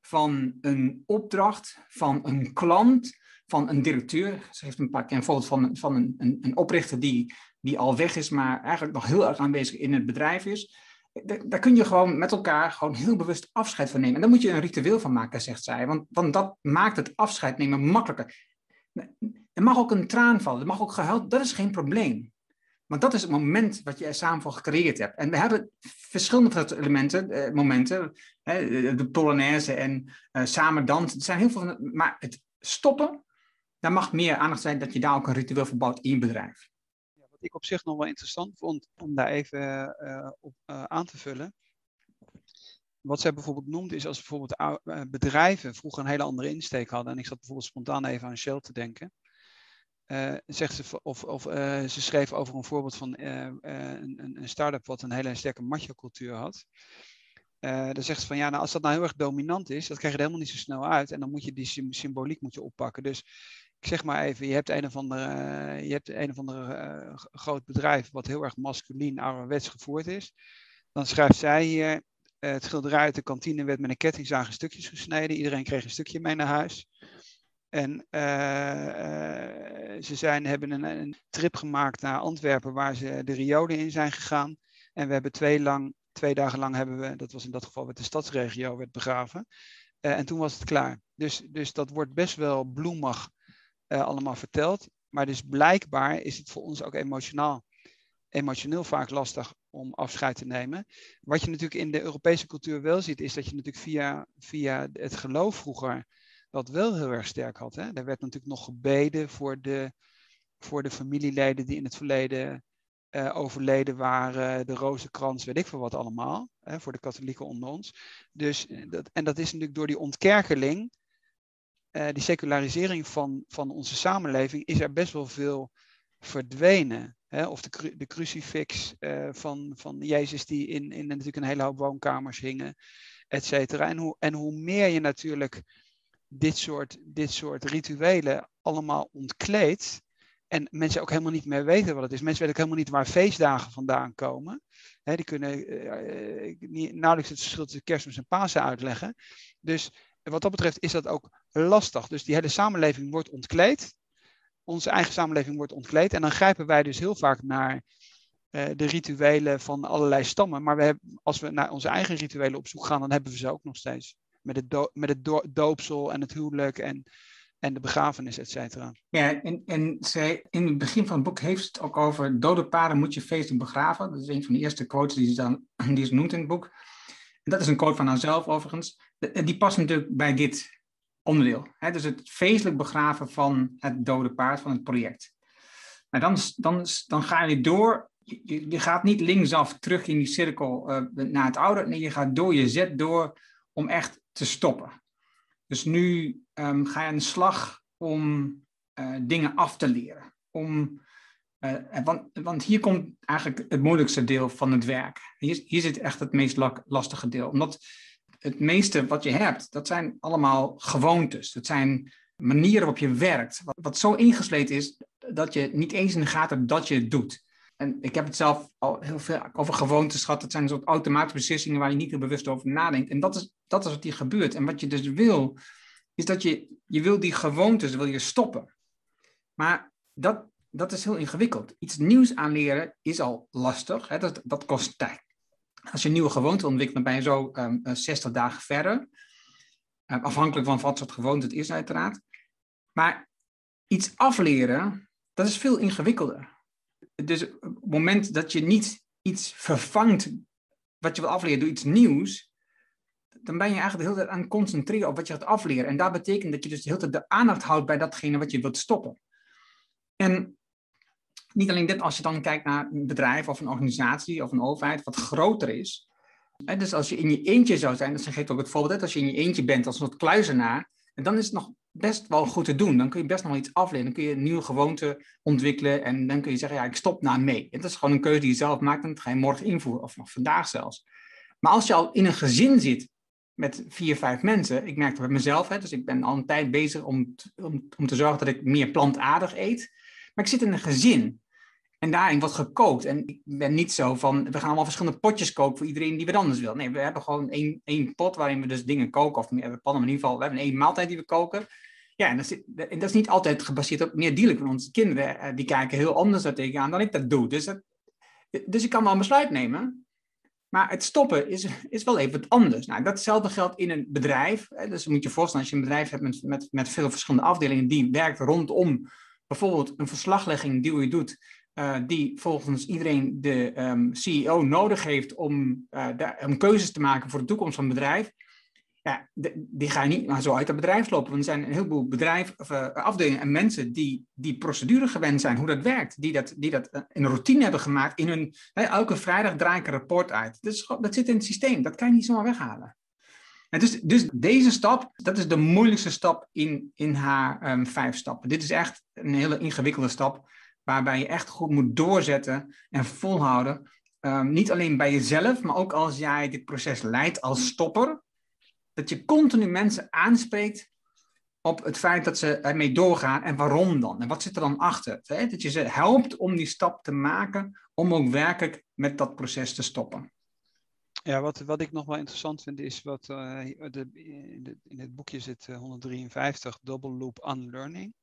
van een opdracht, van een klant, van een directeur. Ze heeft een paar een voorbeeld van, van een, een, een oprichter die, die al weg is, maar eigenlijk nog heel erg aanwezig in het bedrijf is daar kun je gewoon met elkaar gewoon heel bewust afscheid van nemen. En daar moet je een ritueel van maken, zegt zij. Want, want dat maakt het afscheid nemen makkelijker. Er mag ook een traan vallen, er mag ook gehuild, dat is geen probleem. Want dat is het moment wat je er samen voor gecreëerd hebt. En we hebben verschillende elementen, eh, momenten, hè, de Polonaise en uh, samen dansen. Er zijn heel veel, maar het stoppen, daar mag meer aandacht zijn dat je daar ook een ritueel verbouwt in je bedrijf ik op zich nog wel interessant vond om daar even uh, op uh, aan te vullen, wat zij bijvoorbeeld noemt is als bijvoorbeeld eh, bedrijven vroeger een hele andere insteek hadden. En ik zat bijvoorbeeld spontaan even aan Shell te denken. Zegt ze, of, of ze schreef over een voorbeeld van een, een start-up wat een hele sterke macho-cultuur had. dan zegt ze van ja, nou, als dat nou heel erg dominant is, dat krijg je helemaal niet zo snel uit. En dan moet je die symboliek moet je oppakken. Dus ik zeg maar even, je hebt een of andere, je hebt een of andere groot bedrijf wat heel erg masculien, ouderwets gevoerd is. Dan schrijft zij hier, het schilderij uit de kantine werd met een kettingzaag in stukjes gesneden. Iedereen kreeg een stukje mee naar huis. En ze zijn, hebben een, trip gemaakt naar Antwerpen waar ze de riolen in zijn gegaan. En we hebben twee, lang, twee dagen lang hebben we, dat was in dat geval met de stadsregio, werd begraven. En toen was het klaar. Dus, dus dat wordt best wel bloemig allemaal verteld. Maar dus blijkbaar is het voor ons ook emotionaal, emotioneel vaak lastig om afscheid te nemen. Wat je natuurlijk in de Europese cultuur wel ziet, is dat je natuurlijk via, via het geloof vroeger dat wel heel erg sterk had. Hè? Er werd natuurlijk nog gebeden voor de, voor de familieleden die in het verleden uh, overleden waren, de rozenkrans, weet ik veel wat allemaal, hè, voor de katholieken onder ons. Dus, eh, dat, en dat is natuurlijk door die ontkerkeling, uh, die secularisering van, van onze samenleving, is er best wel veel verdwenen. Hè? Of de, de crucifix uh, van, van Jezus die in, in natuurlijk een hele hoop woonkamers hingen, et cetera. En hoe, en hoe meer je natuurlijk dit soort, dit soort rituelen allemaal ontkleed. En mensen ook helemaal niet meer weten wat het is. Mensen weten ook helemaal niet waar feestdagen vandaan komen. die kunnen uh, niet, nauwelijks het verschil tussen kerstmis en Pasen uitleggen. Dus wat dat betreft is dat ook lastig. Dus die hele samenleving wordt ontkleed. Onze eigen samenleving wordt ontkleed. En dan grijpen wij dus heel vaak naar uh, de rituelen van allerlei stammen. Maar we hebben, als we naar onze eigen rituelen op zoek gaan, dan hebben we ze ook nog steeds met het, met het do doopsel en het huwelijk en, en de begrafenis, et cetera. Ja, en, en zij, in het begin van het boek heeft het ook over dode paarden moet je feestelijk begraven. Dat is een van de eerste quotes die ze, dan, die ze noemt in het boek. En dat is een quote van haarzelf overigens. En die past natuurlijk bij dit onderdeel. Hè? Dus het feestelijk begraven van het dode paard, van het project. Maar dan, dan, dan ga je door je, gaat niet linksaf terug in die cirkel uh, naar het oude. Nee, je gaat door, je zet door om echt te stoppen. Dus nu um, ga je aan de slag om uh, dingen af te leren. Om, uh, want, want, hier komt eigenlijk het moeilijkste deel van het werk. Hier, hier zit echt het meest lastige deel. Omdat het meeste wat je hebt, dat zijn allemaal gewoontes. Dat zijn manieren waarop je werkt. Wat, zo ingesleten is dat je niet eens in de gaten hebt dat je het doet. En ik heb het zelf al heel veel over gewoontes gehad. Dat zijn soort automatische beslissingen waar je niet heel bewust over nadenkt. En dat is, dat is wat hier gebeurt. En wat je dus wil, is dat je, je wil die gewoontes wil je stoppen. Maar dat, dat is heel ingewikkeld. Iets nieuws aanleren is al lastig. Hè? Dat, dat kost tijd. Als je een nieuwe gewoonte ontwikkelt, dan ben je zo um, ehm, 60 dagen verder. Uh, afhankelijk van wat soort gewoonte het is, uiteraard. Maar iets afleren, dat is veel ingewikkelder dus op het moment dat je niet iets vervangt wat je wil afleren door iets nieuws, dan ben je eigenlijk de hele tijd aan het concentreren op wat je gaat afleren. En dat betekent dat je dus de hele tijd de aandacht houdt bij datgene wat je wilt stoppen. En niet alleen dit, als je dan kijkt naar een bedrijf of een organisatie of een overheid wat groter is. Dus als je in je eentje zou zijn, dat geeft ook het voorbeeld, als je in je eentje bent als een soort kluizenaar, en dan is het nog best wel goed te doen. Dan kun je best nog wel iets afleren. Dan kun je een nieuwe gewoonte ontwikkelen. En dan kun je zeggen, ja, ik stop na mee. En dat is gewoon een keuze die je zelf maakt. En dat ga je morgen invoeren. Of nog vandaag zelfs. Maar als je al in een gezin zit met vier, vijf mensen. Ik merk het bij mezelf. Hè, dus ik ben al een tijd bezig om, om, om te zorgen dat ik meer plantaardig eet. Maar ik zit in een gezin. En daarin wordt gekookt. En ik ben niet zo van, we gaan allemaal verschillende potjes koken voor iedereen die wat anders wil. Nee, we hebben gewoon één, één pot waarin we dus dingen koken. Of meer, pannen, in ieder geval, we hebben één maaltijd die we koken. Ja, en dat, is, en dat is niet altijd gebaseerd op meer dierlijk. Want onze kinderen, eh, die kijken heel anders daar tegenaan dan ik dat doe. Dus, dat, dus ik kan wel een besluit nemen. Maar het stoppen is, is wel even wat anders. Nou, datzelfde geldt in een bedrijf. Dus moet je voorstellen, als je een bedrijf hebt met, met, met veel verschillende afdelingen, die werkt rondom bijvoorbeeld een verslaglegging die je doet uh, die volgens iedereen de um, CEO nodig heeft om, uh, om keuzes te maken voor de toekomst van het bedrijf. ja, die ga je niet maar zo uit het bedrijf lopen. Er zijn een heleboel bedrijven, of, uh, afdelingen en mensen die die procedure gewend zijn, hoe dat werkt. Die dat, die dat een routine hebben gemaakt in hun... elke vrijdag draai ik een rapport uit. Dat, dat zit in het systeem, dat kan je niet zomaar weghalen. En dus, dus deze stap, dat is de moeilijkste stap in, in haar um, vijf stappen. Dit is echt een hele ingewikkelde stap, waarbij je echt goed moet doorzetten en volhouden. Um, niet alleen bij jezelf, maar ook als jij dit proces leidt als stopper. Dat je continu mensen aanspreekt op het feit dat ze ermee doorgaan en waarom dan? En wat zit er dan achter? Dat je ze helpt om die stap te maken om ook werkelijk met dat proces te stoppen. Ja, wat, wat ik nog wel interessant vind is wat uh, de, in, het boekje zit uh, 153, Double Loop Unlearning.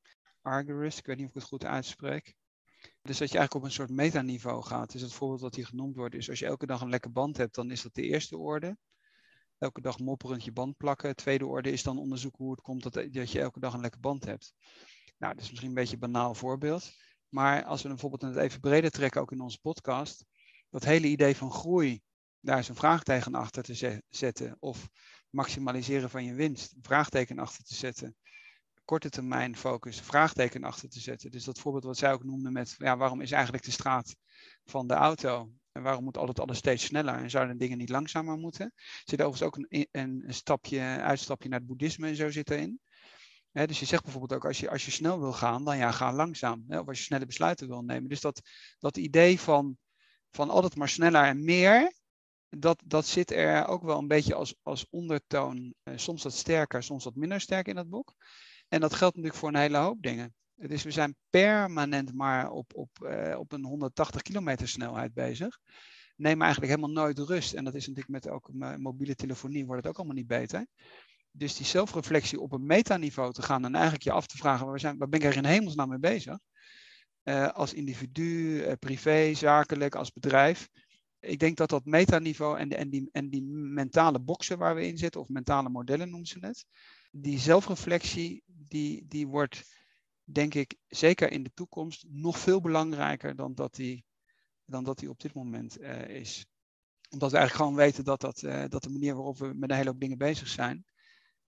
Argerist, ik weet niet of ik het goed uitspreek. Dus dat je eigenlijk op een soort metaniveau gaat. Dus het voorbeeld wat hier genoemd wordt is als je elke dag een lekke band hebt, dan is dat de eerste orde. Elke dag mopperend je band plakken. tweede orde is dan onderzoeken hoe het komt dat, dat je elke dag een lekke band hebt. Nou, dat is misschien een beetje een banaal voorbeeld. Maar als we bijvoorbeeld het even breder trekken, ook in onze podcast. Dat hele idee van groei, daar is een vraagteken achter te zetten. Of maximaliseren van je winst, een vraagteken achter te zetten. Korte termijn focus, vraagteken achter te zetten. Dus dat voorbeeld wat zij ook noemde met, ja, waarom is eigenlijk de straat van de auto? En waarom moet altijd alles steeds sneller? En zouden dingen niet langzamer moeten? Er zit overigens ook een, een, stapje, uitstapje naar het boeddhisme en zo zit erin. dus je zegt bijvoorbeeld ook, als je, als je snel wil gaan, dan ja, ga langzaam. of als je snelle besluiten wil nemen. Dus dat, dat idee van, van altijd maar sneller en meer, dat, dat zit er ook wel een beetje als, als ondertoon. Eh, soms wat sterker, soms wat minder sterk in dat boek. En dat geldt natuurlijk voor een hele hoop dingen. Dus we zijn permanent maar op, op, uh, op een 180 kilometer snelheid bezig. Nemen eigenlijk helemaal nooit rust. En dat is natuurlijk met ook mobiele telefonie wordt het ook allemaal niet beter. Dus die zelfreflectie op een metaniveau te gaan en eigenlijk je af te vragen, waar, zijn, waar ben ik er in hemelsnaam mee bezig? Uh, als individu, privé, zakelijk, als bedrijf ik denk dat dat metaniveau en, en, die, en die mentale boxen waar we in zitten, of mentale modellen noemen ze het, die zelfreflectie, die, die wordt, denk ik, zeker in de toekomst nog veel belangrijker dan dat die, dan dat die op dit moment uh, is. Omdat we eigenlijk gewoon weten dat, dat, uh, dat de manier waarop we met een hele hoop dingen bezig zijn,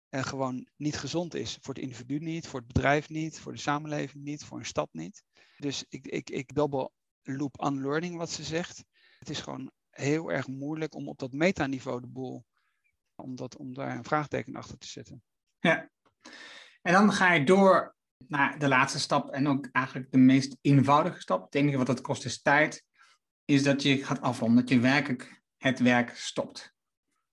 uh, gewoon niet gezond is. Voor het individu niet, voor het bedrijf niet, voor de samenleving niet, voor een stad niet. Dus ik, ik, ik double loop unlearning wat ze zegt. Het is gewoon heel erg moeilijk om op dat metaniveau de boel, om, dat, om daar een vraagteken achter te zetten. Ja, en dan ga je door naar de laatste stap en ook eigenlijk de meest eenvoudige stap. Het enige wat het kost is tijd, is dat je gaat afronden, dat je werkelijk het werk stopt.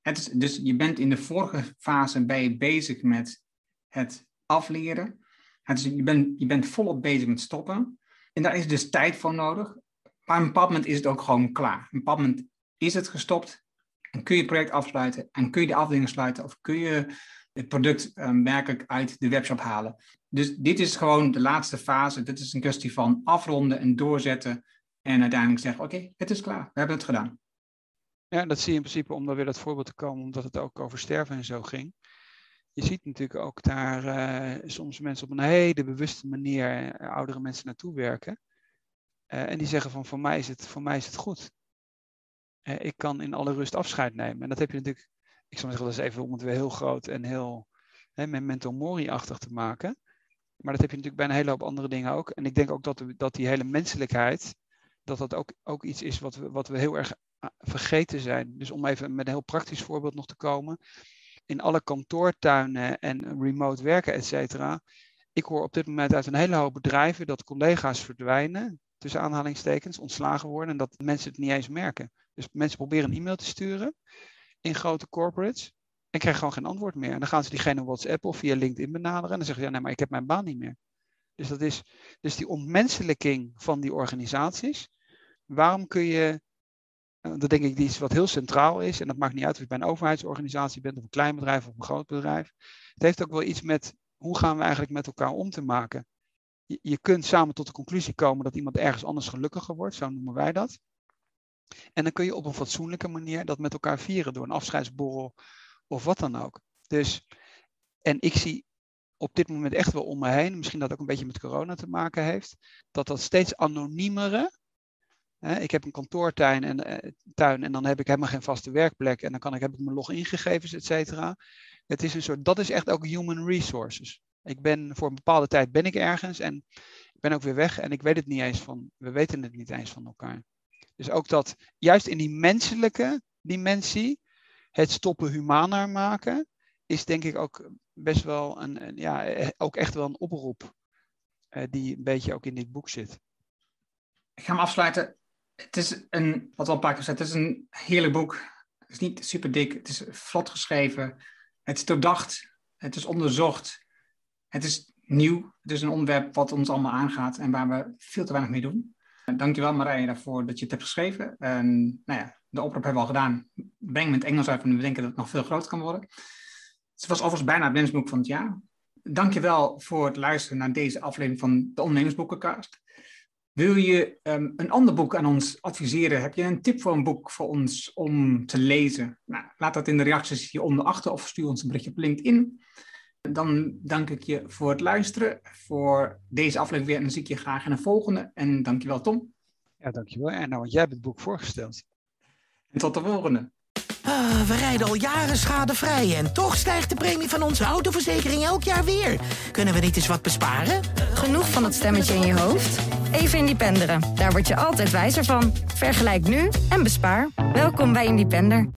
Het is, dus je bent in de vorige fase ben je bezig met het afleren. Het is, je, bent, je bent volop bezig met stoppen. En daar is dus tijd voor nodig. Maar op een bepaald moment is het ook gewoon klaar. Op een bepaald moment is het gestopt en kun je het project afsluiten en kun je de afdelingen sluiten of kun je het product werkelijk uit de webshop halen. Dus dit is gewoon de laatste fase. Dit is een kwestie van afronden en doorzetten en uiteindelijk zeggen, oké, het is klaar, we hebben het gedaan. Ja, dat zie je in principe om dan weer dat voorbeeld te komen, omdat het ook over sterven en zo ging. Je ziet natuurlijk ook daar uh, soms mensen op een hele bewuste manier uh, oudere mensen naartoe werken. En die zeggen van voor mij is het, voor mij is het goed. Ik kan in alle rust afscheid nemen. En dat heb je natuurlijk, ik zal zeggen, dat is even om het weer heel groot en heel hè, memento mori-achtig te maken. Maar dat heb je natuurlijk bij een hele hoop andere dingen ook. En ik denk ook dat, dat die hele menselijkheid, dat dat ook, ook iets is wat we, wat we heel erg ah, vergeten zijn. Dus om even met een heel praktisch voorbeeld nog te komen. In alle kantoortuinen en remote werken, et cetera. Ik hoor op dit moment uit een hele hoop bedrijven dat collega's verdwijnen tussen aanhalingstekens, ontslagen worden en dat mensen het niet eens merken. Dus mensen proberen een e-mail te sturen in grote corporates en krijgen gewoon geen antwoord meer. En dan gaan ze diegene WhatsApp of via LinkedIn benaderen en dan zeggen ze, ja nee, maar ik heb mijn baan niet meer. Dus dat is dus die ontmenselijking van die organisaties. Waarom kun je, eh, dat denk ik iets wat heel centraal is, en dat maakt niet uit of je bij een overheidsorganisatie bent, of een klein bedrijf of een groot bedrijf. Het heeft ook wel iets met hoe gaan we eigenlijk met elkaar om te maken je, je kunt samen tot de conclusie komen dat iemand ergens anders gelukkiger wordt, zo noemen wij dat. En dan kun je op een fatsoenlijke manier dat met elkaar vieren door een afscheidsborrel of wat dan ook. Dus, en ik zie op dit moment echt wel om me heen, misschien dat ook een beetje met corona te maken heeft, dat dat steeds anoniemere. Hè, ik heb een kantoortuin en, uh, tuin, en dan heb ik helemaal geen vaste werkplek en dan kan ik, heb ik mijn logingegevens, et cetera. Het is een soort, dat is echt ook human resources. Ik ben voor een bepaalde tijd ben ik ergens en ik ben ook weer weg en ik weet het niet eens van, we weten het niet eens van elkaar. Dus ook dat, juist in die menselijke dimensie, het stoppen humaner maken, is denk ik ook best wel een, een ja, eh, ook echt wel een oproep uh, die een beetje ook in dit boek zit. Ik ga hem afsluiten. Het is een, wat al een paar keer gezegd, het is een heerlijk boek. Het is niet super dik, het is vlot geschreven. Het is doordacht, het is onderzocht. Het is nieuw, het is een onderwerp wat ons allemaal aangaat en waar we veel te weinig mee doen. Dankjewel Marije daarvoor dat je het hebt geschreven. En, nou ja, de oproep hebben we al gedaan. Breng me het Engels uit, want we denken dat het nog veel groter kan worden. Het was overigens bijna het wensboek van het jaar. Dankjewel voor het luisteren naar deze aflevering van de Ondernemersboekencast. Wil je um, een ander boek aan ons adviseren? Heb je een tip voor een boek voor ons om te lezen? Nou, laat dat in de reacties hieronder achter of stuur ons een berichtje op LinkedIn. Dan dank ik je voor het luisteren, voor deze aflevering weer. En dan zie ik je graag in een volgende. En dankjewel Tom. Ja, dankjewel Erno, want jij hebt het boek voorgesteld. En tot de volgende. Ah, we rijden al jaren schadevrij en toch stijgt de premie van onze autoverzekering elk jaar weer. Kunnen we niet eens wat besparen? Genoeg van dat stemmetje in je hoofd? Even Independeren. Daar word je altijd wijzer van. Vergelijk nu en bespaar. Welkom bij Independer.